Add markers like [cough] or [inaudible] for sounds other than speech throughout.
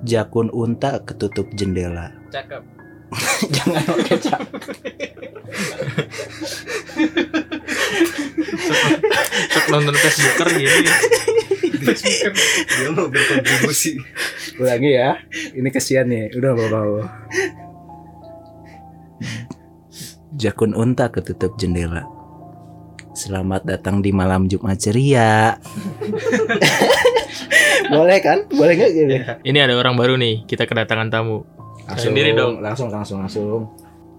Jakun unta ketutup jendela. Cakep. [laughs] Jangan pakai cap. Sok nonton Facebooker gini. Dia mau berkontribusi. Ulangi ya. Ini kesian nih. Udah bawa Jakun unta ketutup jendela. Selamat datang di malam Jumat ceria. [laughs] Boleh kan? Boleh nggak gitu? Ini ada orang baru nih. Kita kedatangan tamu. Sendiri dong. Langsung langsung langsung.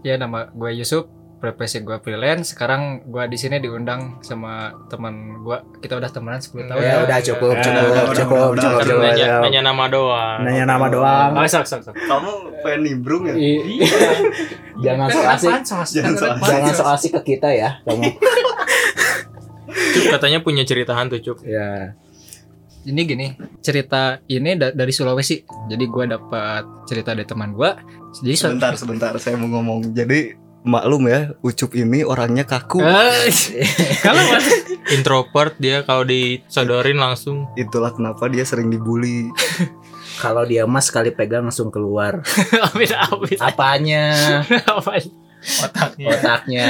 Ya nama gue Yusuf, profesi gue freelance. Sekarang gue di sini diundang sama teman gue. Kita udah temenan 10 tahun. Ya udah cukup Ya, cukup cukup udah, udah. cukup Kan cukup. nanya, cukup. nanya nama doang. Nanya nama doang. Oh, sok, sok, sok. Kamu pengen nimbrung ya? Iya. [laughs] Jangan so asik. Jangan so asik. Jangan so asik ke kita ya, kamu. [laughs] Cup katanya punya cerita hantu, Cup. Ya. Ini gini, cerita ini da- dari Sulawesi. Jadi gue dapat cerita dari teman gue. Jadi Sebentar, sebentar. Saya mau ngomong. Jadi maklum ya, Ucup ini orangnya kaku. Eh, [laughs] Kalau mas, Introvert dia kalau disodorin langsung Itulah kenapa dia sering dibully. [laughs] Kalau dia mas sekali pegang langsung keluar. [laughs] amit amit. Apanya? Apa? Otaknya. Otaknya.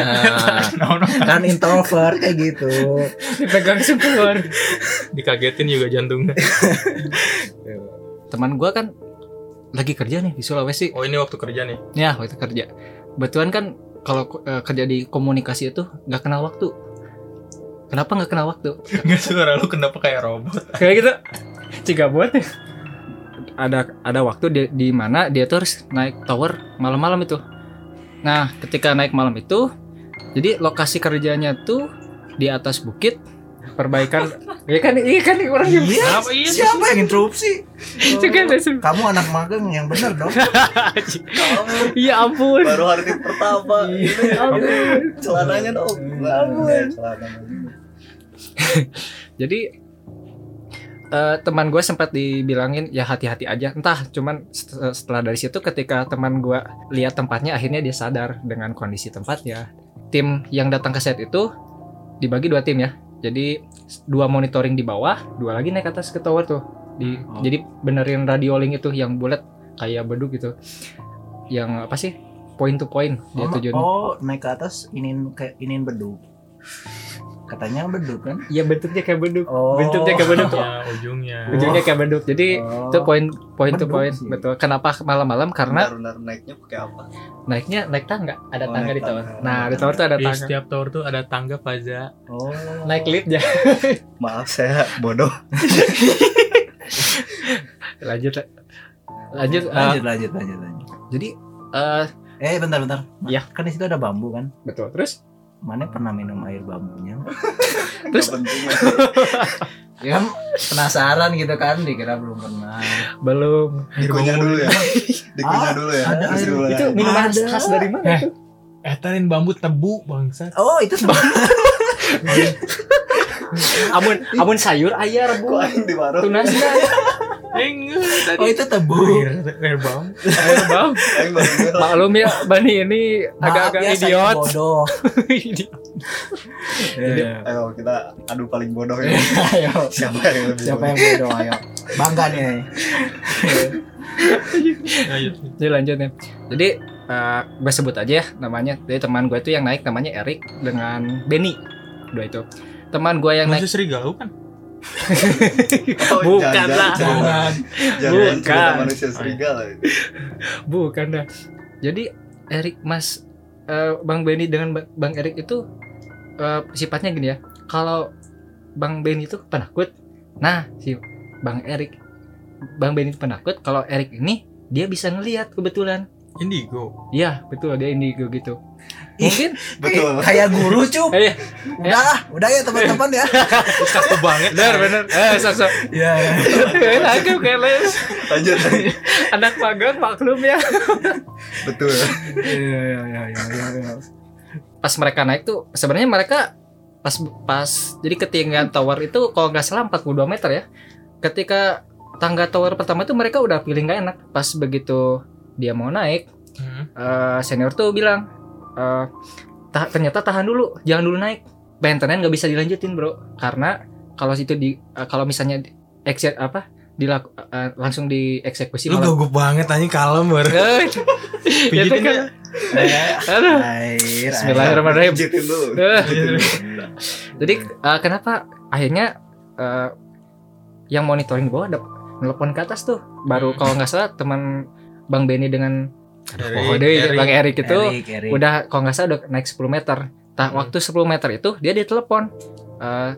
kan introvert kayak gitu. Dipegang keluar. Dikagetin juga jantungnya. Teman gue kan lagi kerja nih di Sulawesi. Oh, ini waktu kerja nih. Ya waktu kerja. Betulan kan kalau eh, kerja di komunikasi itu nggak kenal waktu. Kenapa nggak kenal waktu? Enggak suara lu kenapa kayak robot? Kayak gitu. Jika buat ada ada waktu di, di mana dia tuh harus naik tower malam-malam itu. Nah, ketika naik malam itu, jadi lokasi kerjanya tuh di atas bukit. Perbaikan, [laughs] ya kan, iya kan orang yang Apa iya? Siapa yang interupsi? [laughs] langsung. Kamu anak magang yang benar dong. [laughs] Iya ampun. Baru hari pertama. Ini Ampun. celananya dong. Ampun. Celananya. Jadi eh, teman gue sempat dibilangin ya hati-hati aja. Entah, cuman set- setelah dari situ ketika teman gue lihat tempatnya, akhirnya dia sadar dengan kondisi tempatnya. Tim yang datang ke set itu dibagi dua tim ya. Jadi dua monitoring di bawah, dua lagi naik atas ke tower tuh. Di, Oh. Jadi benerin radio link itu yang bulat kayak beduk gitu. Yang apa sih? Point to point dia Oh, tujuannya. oh, naik ke atas inin kayak inin beduk. Katanya beduk kan? Iya bentuknya kayak beduk. Oh. Bentuknya kayak beduk. Ya, ujungnya. Ujungnya kayak beduk. Jadi Oh. itu poin poin to Beduk poin sih. betul kenapa malam-malam karena Benar-benar naiknya pakai apa? naiknya naik tangga ada Oh, tangga di tower tangga. nah di tower tuh ada Di tangga setiap tower tuh ada tangga Faza. Oh. naik lift ya [laughs] Maaf saya bodoh. [laughs] lanjut lanjut eh, Lanjut lanjut lanjut lanjut. jadi eh Eh bentar bentar. Ya. Kan di situ ada bambu kan? betul terus Mana pernah minum air bambunya? [laughs] Terus-. [laughs] Ya kan penasaran gitu kan, dikira belum pernah. belum Dikunyah dulu ya. [laughs] Dikunyah Ah, dulu ya. ada air. Itu minuman Ada. khas dari mana Eh. tuh? Etarin bambu tebu bangsat. Oh itu bambu. amun amun sayur ayah Kok rebu aing tadi. Oh itu tebu. Air, air bambu. air bang Aing baru bilang. maklum ya Bani ini Maaf agak-agak ya, saya idiot bodoh. [laughs] Idiot. Jadi, Ayo kita adu paling bodoh ya. [laughs] ayo. Siapa yang lebih Siapa bodoh? yang bodoh? Ayo. Bangga nih. Jadi lanjut nih. Jadi eh gue sebut aja ya namanya. Jadi teman gue itu yang naik namanya Erik dengan Benny. Dua itu. Teman gue yang naik Masih serigala kan? Oh, Bukan jangan, lah. Bukan. cerita manusia serigala. bukan dah. Jadi Erik Mas eh, Bang Benny dengan Ba- Bang Erik itu eh, sifatnya gini ya. Kalau Bang Benny itu penakut. Nah, si Bang Erik Bang Benny itu penakut. Kalau Erik ini dia bisa ngelihat kebetulan. Indigo. Iya, betul dia indigo gitu. Mungkin Betul. [laughs] Kayak guru cup. eh Udah, ah, udah ya teman-teman ya. Kaku banget. benar benar. Eh, sok sok. Iya. Aku keles. Lanjut. Anak magang maklum ya. Betul. Iya iya iya iya. iya. Pas mereka naik tuh sebenarnya mereka pas pas jadi ketinggian tower itu kalau nggak salah 42 meter ya. Ketika tangga tower pertama tuh mereka udah pilih nggak enak. Pas begitu dia mau naik, Hmm. eh, senior tuh bilang eh, "Ta- ternyata tahan dulu, jangan dulu naik. Maintenance nggak bisa dilanjutin bro, karena kalau situ di eh, kalau misalnya di- exit apa dilaku, eh, langsung dieksekusi Lu malah- gugup banget anjing kalem baru. [laughs] Pijitin itu kan-. Bismillahirrahmanirrahim. Jadi eh, kenapa akhirnya eh, yang monitoring di bawah ada nelpon ke atas tuh. Baru Hmm. kalau nggak salah teman Bang Benny dengan Erik, oh, deh, Erik. Bang Erik itu Erik, Erik. udah kalau nggak salah udah naik 10 meter. Nah, Hmm. waktu 10 meter itu dia ditelepon eh,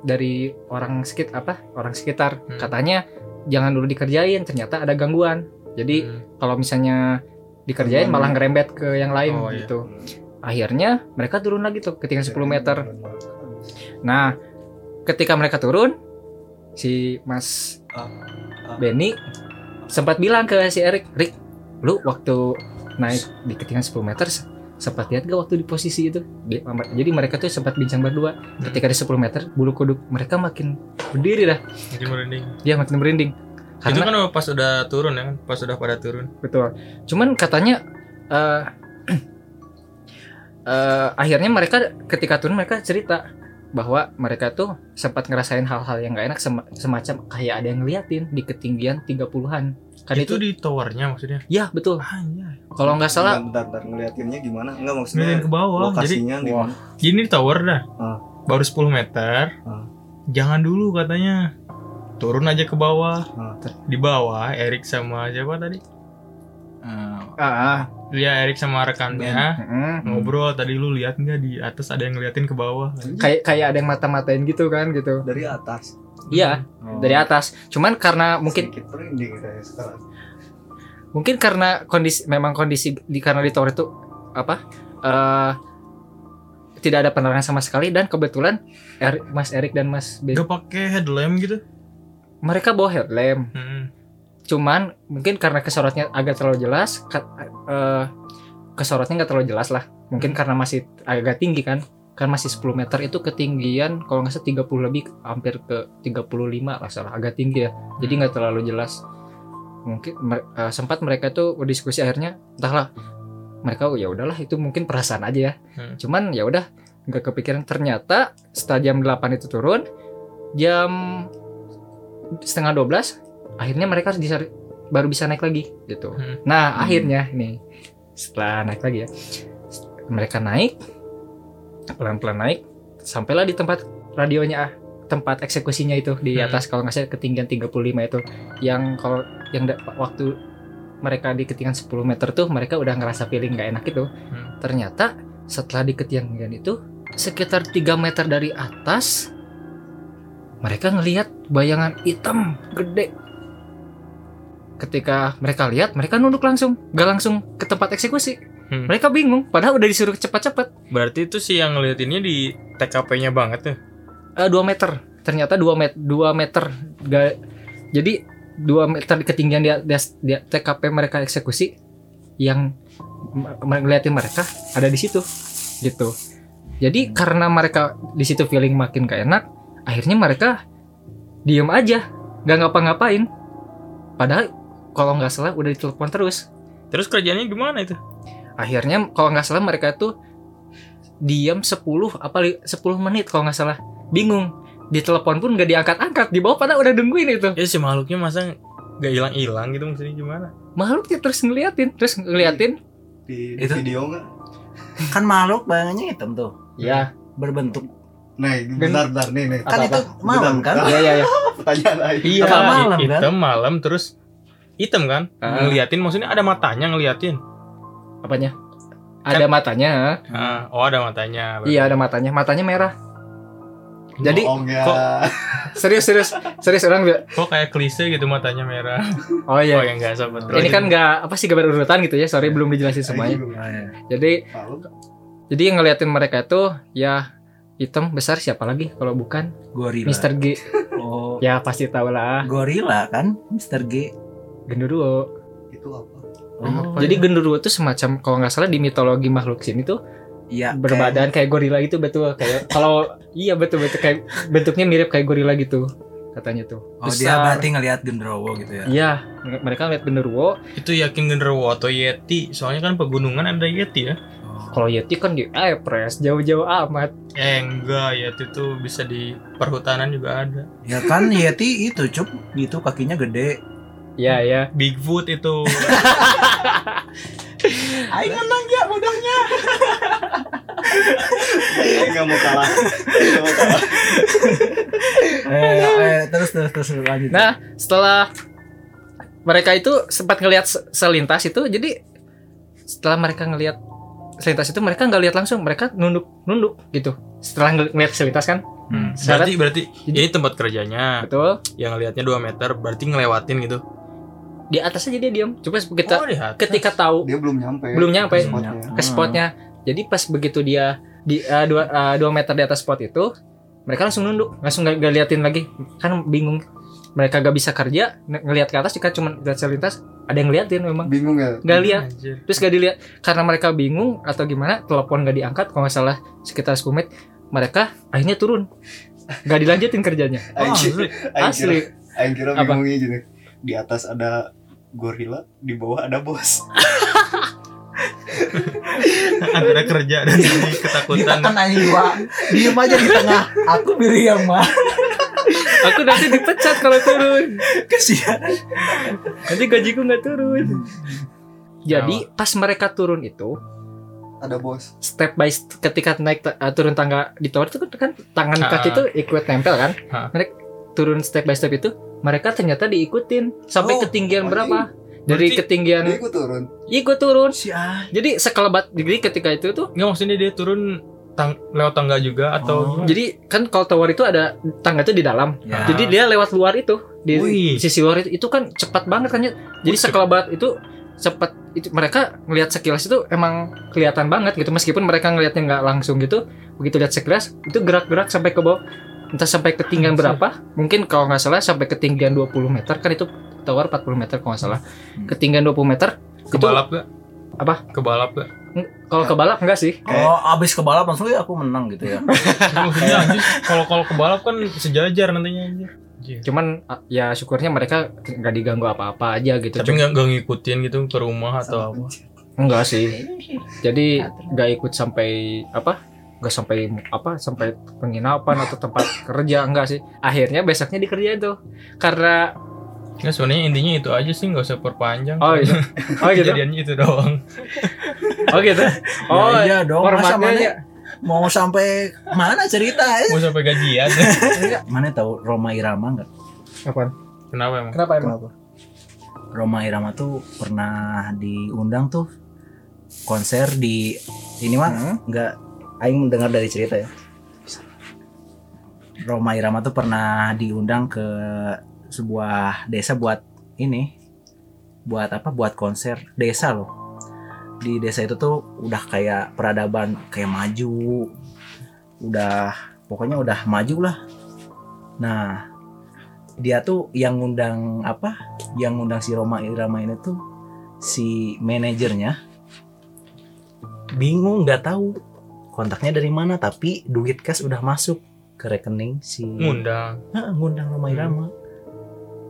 dari orang sekitar apa? Orang sekitar Hmm. katanya jangan dulu dikerjain, ternyata ada gangguan. Jadi Hmm. kalau misalnya dikerjain malah ngerembet ke yang lain Oh, iya. gitu. Akhirnya mereka turun lagi tuh ketinggian 10 meter. Nah, ketika mereka turun, si Mas Benny sempat bilang ke si Erik, Rik, lu waktu naik di ketinggian 10 meter se- sempat lihat gak waktu di posisi itu? Jadi mereka tuh sempat bincang berdua. Ketika di 10 meter, bulu kuduk mereka makin berdiri dah. Jadi merinding. Dia makin merinding. Itu Karena kan pas udah turun ya kan, pas udah pada turun. betul. Cuman katanya eh [clears throat] eh, akhirnya mereka ketika turun mereka cerita bahwa mereka tuh sempat ngerasain hal-hal yang gak enak sem- semacam kayak ada yang ngeliatin di ketinggian 30-an. Kan itu, itu, di towernya maksudnya. ya betul. Kalau nggak salah Bentar, bentar, ngeliatinnya gimana? Enggak maksudnya Ngeliatin ke bawah. Jadi lokasinya di mana? gini di tower dah. Ah. Baru 10 meter. Ah. Jangan dulu katanya. Turun aja ke bawah. Ah. Di bawah Erik sama siapa tadi? Eh, ah, Dia Erik sama rekannya mm, ngobrol tadi lu lihat nggak di atas ada yang ngeliatin ke bawah. kayak kayak ada yang mata-matain gitu kan gitu. Dari atas. Iya, oh. dari atas. Cuman karena mungkin Sedikit merinding saya sekarang. mungkin karena kondisi memang kondisi di karena di tower itu apa eh tidak ada penerangan sama sekali dan kebetulan Eri- Mas Erik dan Mas Ben Gak pakai headlamp gitu. mereka bawa headlamp Hmm. cuman mungkin karena kesorotnya agak terlalu jelas eh, kesorotnya nggak terlalu jelas lah mungkin karena masih agak tinggi kan kan masih 10 meter itu ketinggian kalau nggak salah 30 lebih hampir ke 35 lah salah agak tinggi ya jadi nggak terlalu jelas mungkin eh, sempat mereka tuh berdiskusi akhirnya entahlah mereka oh, ya udahlah itu mungkin perasaan aja ya Hmm. cuman ya udah nggak kepikiran ternyata setelah jam 8 itu turun jam setengah 12 akhirnya mereka bisa baru bisa naik lagi gitu Hmm. nah Hmm. akhirnya nih setelah naik lagi ya mereka naik pelan-pelan naik sampailah di tempat radionya ah tempat eksekusinya itu di Hmm. atas kalau nggak salah ketinggian 35 itu yang kalau yang waktu mereka di ketinggian 10 meter tuh mereka udah ngerasa feeling nggak enak itu Hmm. ternyata setelah di ketinggian itu sekitar 3 meter dari atas mereka ngelihat bayangan hitam gede ketika mereka lihat mereka nunduk langsung gak langsung ke tempat eksekusi Hmm. mereka bingung padahal udah disuruh cepat-cepat Berarti itu sih yang ngeliatinnya di TKP-nya banget tuh. Eh, 2 meter ternyata 2 meter 2 meter Gak- jadi 2 meter di ketinggian di, di, di TKP mereka eksekusi yang ngeliatin mereka ada di situ gitu jadi karena mereka di situ feeling makin gak enak akhirnya mereka diem aja nggak ngapa-ngapain padahal kalau nggak salah udah ditelepon terus Terus kerjanya gimana itu? Akhirnya kalau nggak salah mereka tuh diam 10 apa li- 10 menit kalau nggak salah bingung di telepon pun nggak diangkat-angkat di bawah pada udah nungguin itu Ya si makhluknya masa nggak hilang-hilang gitu maksudnya gimana? makhluknya terus ngeliatin terus ngeliatin Di, di Itu- video nggak? kan makhluk bayangannya hitam tuh ya berbentuk Nah, bentar, bentar nih nih. kan Apa-apa? itu malam kan Bentar, ya ya ya [laughs] Pertanyaan aja. Iya, Apa malam, kan? hitam malam terus hitam kan? Ah. Ngeliatin maksudnya ada matanya ngeliatin. Apanya ada matanya Ah, oh ada matanya. iya ada matanya matanya merah jadi Bohong ya. kok- serius serius serius orang Kok kayak klise gitu matanya merah. oh Oh iya ya enggak sobat. ini kan nggak apa sih gambar urutan gitu ya sorry belum dijelasin semuanya Oh, iya. jadi Tahu. jadi yang ngeliatin mereka itu ya hitam besar siapa lagi kalau bukan gorila Mr. G oh ya pasti tahu lah gorila kan Mr. G genderuwo Itu apa? Oh Jadi genderuwo itu semacam kalau nggak salah di mitologi makhluk sini tuh iya berbadan kayak gorila gitu betul kayak [laughs] kalau iya betul betul kayak bentuknya mirip kayak gorila gitu katanya tuh. kayak- oh dia Besar. berarti ngelihat genderuwo gitu ya Iya, mereka lihat genderuwo. Itu yakin genderuwo atau yeti? Soalnya kan pegunungan ada yeti ya. oh. kalau Yeti kan di Epres jauh-jauh amat Eh enggak ya itu tuh bisa di perhutanan juga ada. Ya kan Yeti itu cup gitu kakinya gede. Ya ya Bigfoot itu. [laughs] Aing menang ya mudahnya. Nggak mau kalah. Nggak mau kalah. eh, eh, terus terus terus lanjut. Nah, setelah mereka itu sempat ngelihat se- selintas itu, jadi setelah mereka ngelihat selintas itu mereka nggak lihat langsung, mereka nunduk nunduk gitu. Setelah ngel- ngelihat selintas kan, Hmm, berarti berarti ini tempat kerjanya betul. yang lihatnya 2 meter berarti ngelewatin gitu. Di atasnya dia diam. Coba kita oh, di atas. ketika tahu Dia belum nyampe. belum nyampe ke spotnya. ke spotnya, jadi pas begitu dia di eh, dua dua meter di atas spot itu, mereka langsung nunduk, langsung nggak nggak liatin lagi, kan bingung. Mereka gak bisa kerja, ng- ngelihat ke atas jika cuma lihat selintas, ada yang ngeliatin memang. Bingung ya? Nggak lihat. Terus gak dilihat karena mereka bingung atau gimana telepon gak diangkat kalau nggak salah sekitar 10 menit mereka akhirnya turun gak dilanjutin kerjanya Aing asli. Asli Aing kira bingungnya gini. Di atas ada gorila, di bawah ada bos. [laughs] Antara kerja dan jadi ketakutan. Ditekan anjing gua. Diem aja di tengah. Aku Miriam mah. aku nanti dipecat kalau turun Kasihan. nanti gajiku nggak turun jadi pas mereka turun itu Ada bos. step by step ketika naik uh, turun tangga di tower itu kan tangan Ah. kaki itu ikut nempel kan mereka turun step by step itu mereka ternyata diikutin sampai Oh, ketinggian oh, berapa dari Berarti- ketinggian ikut turun. ikut turun Si ah. jadi sekelebat jadi ketika itu tuh Enggak maksudnya dia turun tang lewat tangga juga atau Oh. Jadi kan kalau tower itu ada tangga itu di dalam. Ya. Jadi dia lewat luar itu di Wih. sisi luar itu itu kan cepat banget kan ya. Jadi sekelebat itu cepat itu mereka ngelihat sekilas itu emang kelihatan banget gitu meskipun mereka ngelihatnya nggak langsung gitu begitu lihat sekilas itu gerak-gerak sampai ke bawah entah sampai ketinggian berapa mungkin kalau nggak salah sampai ketinggian 20 meter kan itu tower 40 meter kalau nggak salah Hmm. ketinggian 20 meter kebalap gak? Apa? Kebalap gak? kalau ke balap enggak sih Oh, abis ke balap langsung ya aku menang gitu ya. [laughs] anjir kalau kalau kebalap kan sejajar nantinya anjir. Anjir. cuman ya syukurnya mereka nggak diganggu apa-apa aja gitu Tapi nggak nggak ngikutin gitu ke rumah atau apa? Enggak sih. Jadi nggak ikut sampai apa? Nggak sampai apa? Sampai penginapan atau tempat kerja enggak sih. Akhirnya besoknya dikerjain tuh. Karena Nggak sebenarnya intinya itu aja sih nggak usah perpanjang. oh gitu. [laughs] Oh gitu. Kejadiannya itu doang. [laughs] Oh gitu. Oh Ya, iya dong. Masa formatnya mana ya. mau sampai mana cerita ya? Mau sampai gajian. [laughs] Mana tahu Roma Irama enggak? Apaan? Kenapa emang? Kenapa emang? Kenapa? Roma Irama tuh pernah diundang tuh konser di ini mah Hmm. Aing mendengar dari cerita ya. Roma Irama tuh pernah diundang ke sebuah desa buat ini buat apa buat konser desa loh. Di desa itu tuh udah kayak peradaban kayak maju udah pokoknya udah maju lah. Nah dia tuh yang ngundang apa yang ngundang si Roma Irama ini tuh si manajernya. Bingung nggak tahu kontaknya dari mana? Tapi duit cash udah masuk ke rekening si Ngundang. Heeh, ngundang Roma Irama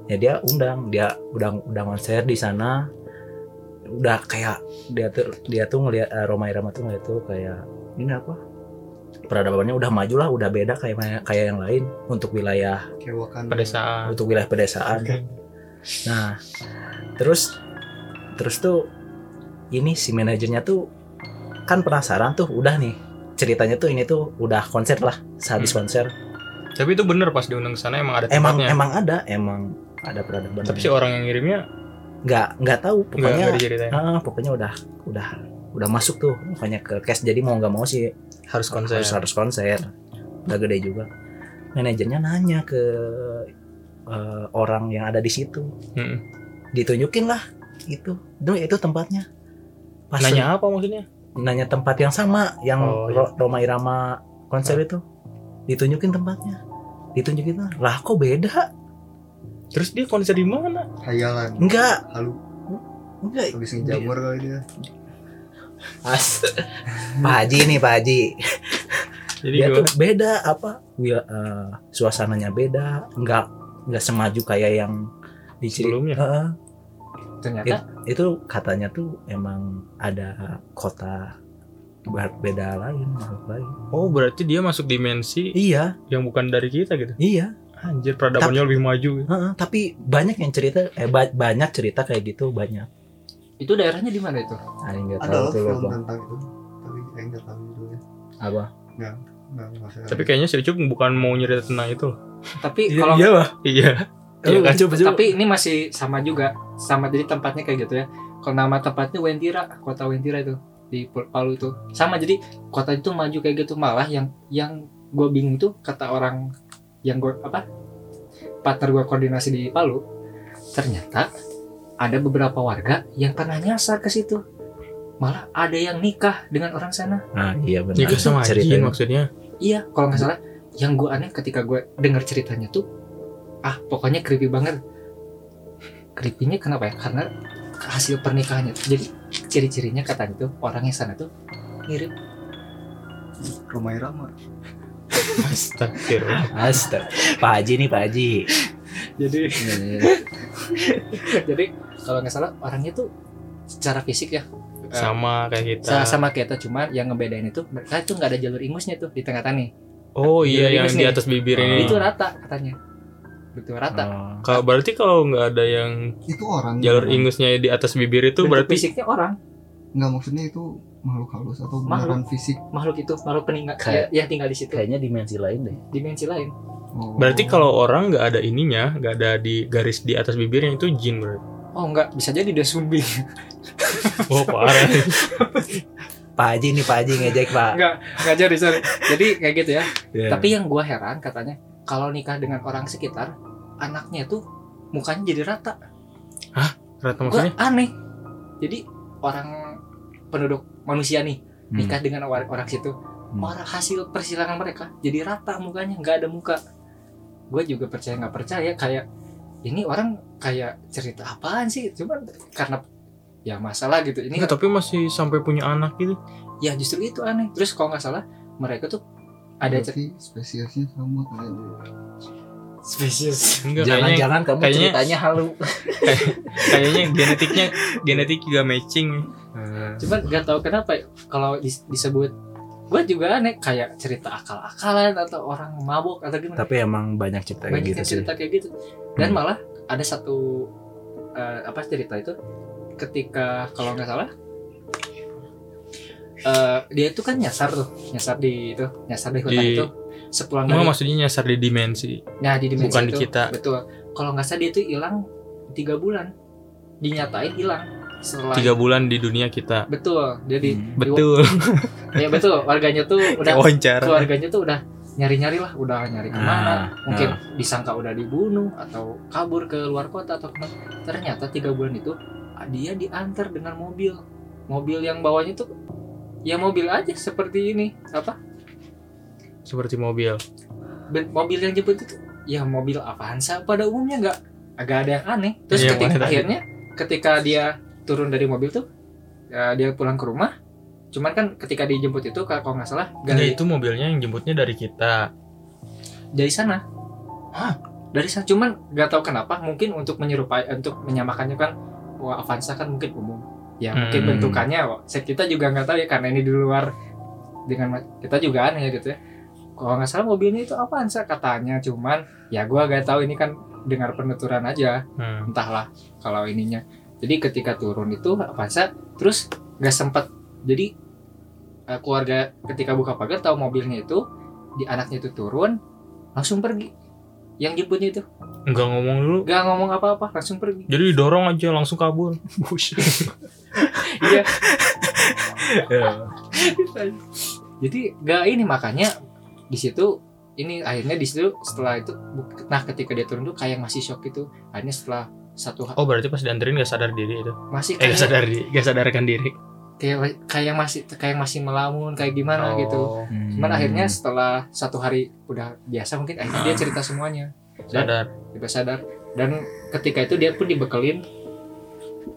ya dia undang. Dia udah udah konser di sana. Udah kayak dia tuh dia tuh ngeliat eh, Roma Irama tuh ngeliat tuh kayak ini apa? Peradabannya udah maju lah udah beda kayak kayak yang lain untuk wilayah Kayak Wakanda. Pedesaan. untuk wilayah pedesaan. Nah terus terus tuh ini si manajernya tuh kan penasaran tuh udah nih ceritanya tuh ini tuh udah konser lah sehabis Hmm. konser Tapi itu bener pas diundang ke sana emang ada emang tempatnya. emang ada emang ada peradaban Tapi si orang yang ngirimnya nggak nggak tahu pokoknya nggak ah, pokoknya udah udah udah masuk tuh makanya ke cash jadi mau nggak mau sih Harus konser. harus harus konser udah gede juga manajernya nanya ke eh, orang yang ada di situ Mm-mm. ditunjukin lah itu itu tempatnya pas Nanya apa maksudnya? Nanya tempat yang sama yang Oh, iya. Ro- Roma Irama konser itu ditunjukin tempatnya ditunjukin lah lah kok beda Terus dia konser di mana? Hayalan. enggak Halu. enggak Habis ngejamur kali dia. As. Pak Haji nih Pak Haji Jadi dia tuh beda apa wil- eh, suasananya beda nggak nggak semaju kayak yang di Sebelumnya? Heeh. Ternyata itu katanya tuh emang ada kota beda lain makhluk lain Oh berarti dia masuk dimensi iya yang bukan dari kita gitu. iya Anjir peradabannya lebih maju. Heeh, tapi banyak yang cerita eh ba- banyak cerita kayak gitu banyak Itu daerahnya di mana itu? ah nggak Ada tahu tuh film tentang itu. Tapi saya nggak tahu judulnya. apa Nggak, nggak, nggak saya- Tapi kayaknya si Ucup bukan mau nyerita tentang itu loh. Tapi kalau lah Iya. Iya kan? Coba, tapi ini masih sama juga sama jadi tempatnya kayak gitu ya. Kalau nama tempatnya Wentira kota Wentira itu di Palu itu. Sama jadi kota itu maju kayak gitu. Malah yang yang gue bingung tuh kata orang yang gue apa partner gue koordinasi di Palu ternyata ada beberapa warga yang pernah nyasar ke situ. Malah ada yang nikah dengan orang sana. Nah iya benar. Nikah sama Jin Ceritanya. maksudnya. iya kalau nggak salah yang gue aneh ketika gue dengar ceritanya tuh ah pokoknya creepy banget creepy-nya kenapa ya karena hasil pernikahannya jadi ciri-cirinya katanya tuh orang yang sana tuh mirip Romai Rama. Astagfirullah. [laughs] Astaga. Pak Haji nih Pak Haji. jadi jadi kalau nggak salah orangnya tuh secara fisik ya eh, Sama kayak kita. sa- sama kayak kita cuma yang ngebedain itu mereka tuh nggak ada jalur ingusnya tuh di tengah-tengah nih Oh iya yang di atas bibir ini. itu rata katanya betul rata Oh. Kalau berarti kalau nggak ada yang Itu orang. jalur Orang. ingusnya di atas bibir itu Bentuk berarti fisiknya orang Nggak maksudnya itu makhluk halus atau Makhluk. fisik. makhluk itu makhluk peninggal ya, Kayak- yang tinggal di situ Kayaknya dimensi lain deh. dimensi lain Oh. berarti kalau orang nggak ada ininya, nggak ada di garis di atas bibirnya itu jin berarti. oh enggak bisa jadi dia zombie Oh [laughs] parah. Pak Haji nih Pak Haji ngejek Pak. enggak enggak jadi sorry jadi kayak gitu ya Iya. tapi yang gua heran katanya kalau nikah dengan orang sekitar anaknya tuh mukanya jadi rata Rata gua maksudnya? aneh jadi orang penduduk manusia nih Hmm. nikah dengan orang, orang situ Hmm. orang hasil persilangan mereka jadi rata mukanya nggak ada muka gue juga percaya nggak percaya kayak ini orang kayak cerita apaan sih cuman karena ya masalah gitu ini Enggak, tapi masih sampai punya anak gitu. ya justru itu aneh terus kalau nggak salah mereka tuh ada cerita spesiesnya sama kayak spesies Enggak kayaknya Jangan-jangan kamu kayaknya- ceritanya halu. kayaknya genetiknya genetik juga matching. cuman nggak tahu kenapa ya, kalau dis- disebut gue juga aneh kayak cerita akal-akalan atau orang mabok atau gimana Tapi emang banyak cerita kayak banyak gitu yang sih. cerita kayak gitu dan Hmm. malah ada satu eh, apa cerita itu ketika kalau nggak salah eh, dia itu kan nyasar tuh nyasar di itu nyasar di hutan Di- itu sepulang dari maksudnya nyasar di dimensi. nah di dimensi bukan di itu, kita. betul. Kalau nggak salah dia itu hilang tiga bulan. Dinyatain hilang setelah Tiga bulan di dunia kita. betul. Jadi Hmm. Betul. ya betul. Warganya tuh [laughs] udah Wawancara. keluarganya tuh udah nyari-nyari lah. Udah nyari ke mana. Ah, mungkin disangka udah dibunuh atau kabur ke luar kota atau ke mana. Ternyata tiga bulan itu ah, dia diantar dengan mobil. Mobil yang bawanya tuh ya mobil aja seperti ini. Apa Seperti mobil. Ben- mobil yang jemput itu ya mobil Avanza pada umumnya nggak agak ada yang aneh terus Iya, ketika akhirnya ketika dia turun dari mobil tuh ya, dia pulang ke rumah cuman kan ketika dijemput itu kalau nggak salah Ya dari itu mobilnya yang jemputnya dari kita. dari sana Hah? dari sana cuman nggak tahu kenapa mungkin untuk menyerupai untuk menyamakannya kan wah Avanza kan mungkin umum ya mungkin Hmm. bentukannya kita juga nggak tahu ya karena ini di luar dengan kita juga aneh gitu ya kalau nggak salah mobilnya itu Avanza katanya cuman ya gua nggak tahu ini kan dengar penuturan aja. Hmm. entahlah kalau ininya. Jadi ketika turun itu Avanza terus nggak sempat jadi eh, keluarga ketika buka pagar tahu mobilnya itu di anaknya itu turun langsung pergi. Yang jemputnya itu. Enggak ngomong dulu. nggak ngomong apa-apa langsung pergi. Jadi didorong aja langsung kabur. [laughs] iya. Jadi nggak ini makanya di situ ini akhirnya di situ setelah itu nah ketika dia turun tuh kayak masih shock itu akhirnya setelah satu Oh berarti pas dianterin gak sadar diri itu. masih Eh gak kayak sadar diri, gak sadarkan diri. kayak kayak masih kayak masih melamun kayak gimana gitu Oh, Cuman akhirnya setelah satu hari udah biasa mungkin akhirnya dia cerita semuanya. Dan sadar. dia sadar. Dan ketika itu dia pun dibekelin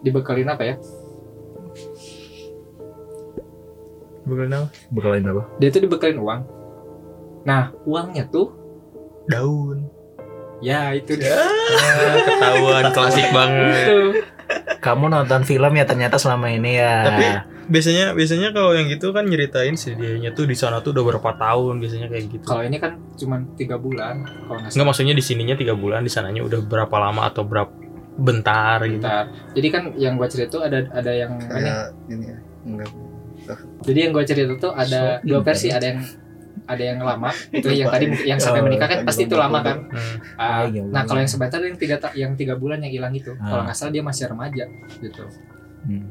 dibekelin apa ya? Bukan apa? Bekalin apa? Dia itu dibekelin uang. Nah, uangnya tuh Daun. ya itu dia. Ah, ketahuan [laughs] klasik banget. Itu. Kamu nonton film ya ternyata selama ini ya. Tapi- biasanya biasanya kalau yang gitu kan nyeritain si dianya tuh di sana tuh udah berapa tahun biasanya kayak gitu. Kalau ini kan cuma tiga bulan kalau nggak maksudnya di sininya tiga bulan, di sananya udah berapa lama atau berapa bentar gitu. Bentar. Jadi kan yang gua cerita tuh ada ada yang ini. kayak ini ya enggak Jadi yang gua cerita tuh ada So, dua versi, ada yang ada yang lama [laughs] itu yang tadi yang sampai Oh, menikah kan pasti itu lama kan. Hmm. Ah, Oh, iya, nah iya. kalau yang sebentar yang tiga yang tiga bulan yang hilang itu, Ah. kalau nggak salah dia masih remaja gitu. Hmm.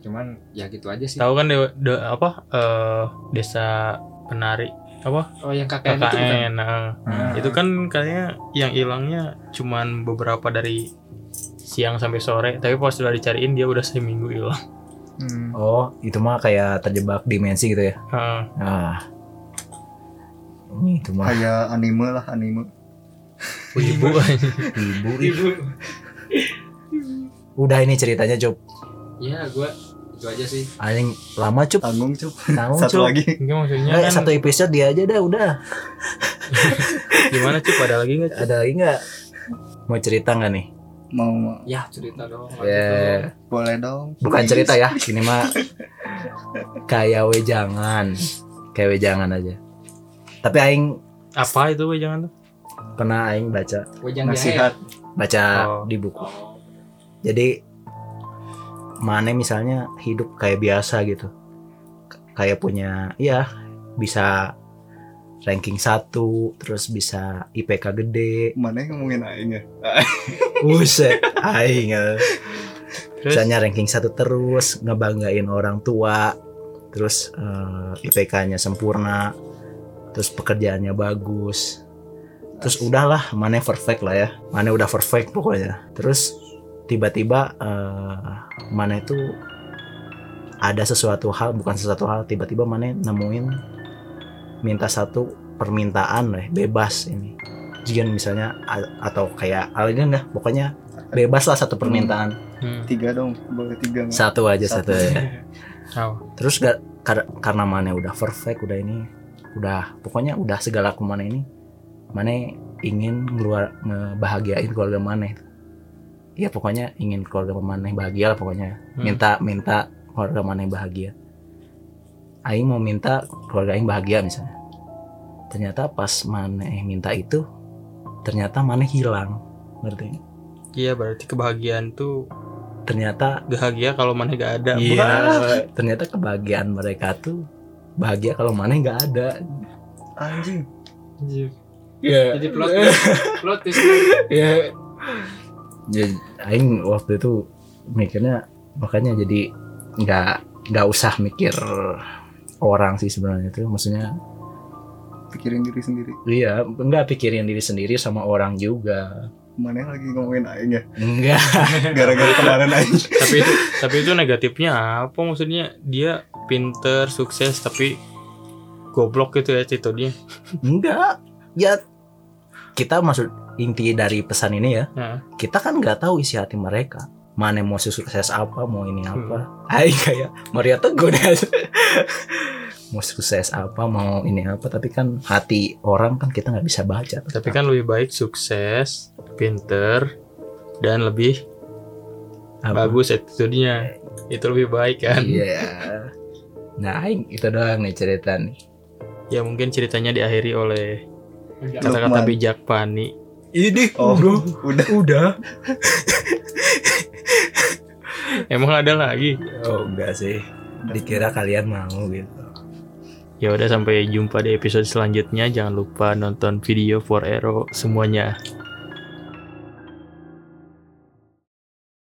Cuman ya gitu aja sih. Tahu kan de, de- apa eh, desa penari apa Oh yang KKN, itu bukan? Nah, Ah. itu kan kayaknya yang hilangnya cuman beberapa dari siang sampai sore tapi pas sudah dicariin dia udah seminggu hilang Hmm. Oh, itu mah kayak terjebak dimensi gitu ya. Heeh. Ah. Itu mah kayak anime lah anime ibu [laughs] ibu. Ibu. Udah ini ceritanya, Cup. Ya gua itu aja sih. Anjing lama, Cup. tanggung cup Tanggung, satu Cup. lagi Enggak maksudnya Eh, kan satu episode dia aja dah udah. [laughs] gimana cuy ada lagi nggak Cup? Ada lagi nggak? Mau cerita nggak nih? mau mau. Ya cerita dong. Ya, dong. boleh dong bukan cerita ya. [laughs] Ini mah kayak wejangan. Kayak wejangan aja. Tapi aing apa itu Wei, jangan tuh pernah aing baca Wejang jahe. nasihat baca Oh. di buku. Jadi mana misalnya hidup kayak biasa gitu. Kayak punya ya bisa ranking satu terus bisa IPK gede. mana yang ngomongin aing ya [laughs] Buset, aing. terus Misalnya ranking satu terus ngebanggain orang tua, terus eh, IPK-nya sempurna, terus pekerjaannya bagus, terus udahlah mana perfect lah ya, mana udah perfect pokoknya. Terus tiba-tiba eh, mana itu ada sesuatu hal, bukan sesuatu hal, tiba-tiba mana nemuin minta satu permintaan lah, bebas ini. Jika misalnya atau kayak alien lah, pokoknya bebas lah satu permintaan hmm. tiga dong boleh tiga satu aja Satu. satu, ya. [laughs] Oh. terus gak kar- karena mana udah perfect udah ini udah pokoknya udah segala ke mana ini mana ingin ngeluar ngebahagiain keluarga mana. Ya pokoknya ingin keluarga mana bahagia lah pokoknya. Hmm. minta minta keluarga mana bahagia. Aing mau minta keluarga Aing bahagia misalnya. Ternyata pas mana minta itu ternyata mana hilang. Ngerti iya berarti kebahagiaan tuh ternyata bahagia kalau mana gak ada. Iya, ternyata kebahagiaan mereka tuh bahagia kalau mana nggak ada. anjing Iya. Jadi plot twist, plot twist. Iya. Jadi, aing waktu itu mikirnya makanya jadi nggak nggak usah mikir orang sih sebenarnya tuh maksudnya pikirin diri sendiri iya nggak pikirin diri sendiri sama orang juga mana yang lagi ngomongin aing ya? Enggak. [laughs] Gara-gara kemarin aing. Tapi itu tapi itu negatifnya apa? Maksudnya dia pinter sukses tapi goblok gitu ya attitude-nya enggak. Ya kita maksud inti dari pesan ini ya. Nah. kita kan nggak tahu isi hati mereka. Mana mau sukses apa mau ini apa. Aing kayak Maria Teguh deh [laughs] mau sukses apa mau ini apa tapi kan hati orang kan kita nggak bisa baca. Tapi kan lebih baik sukses pinter dan lebih Apa? bagus attitude-nya. Itu lebih baik kan? Iya. Nah Aing itu doang nih cerita nih. Ya mungkin ceritanya diakhiri oleh kata-kata bijak Pani. Ini oh udah. Udah. Emang ada lagi? Oh enggak sih. Dikira kalian mau gitu ya udah sampai jumpa di episode selanjutnya. Jangan lupa nonton video for Ero semuanya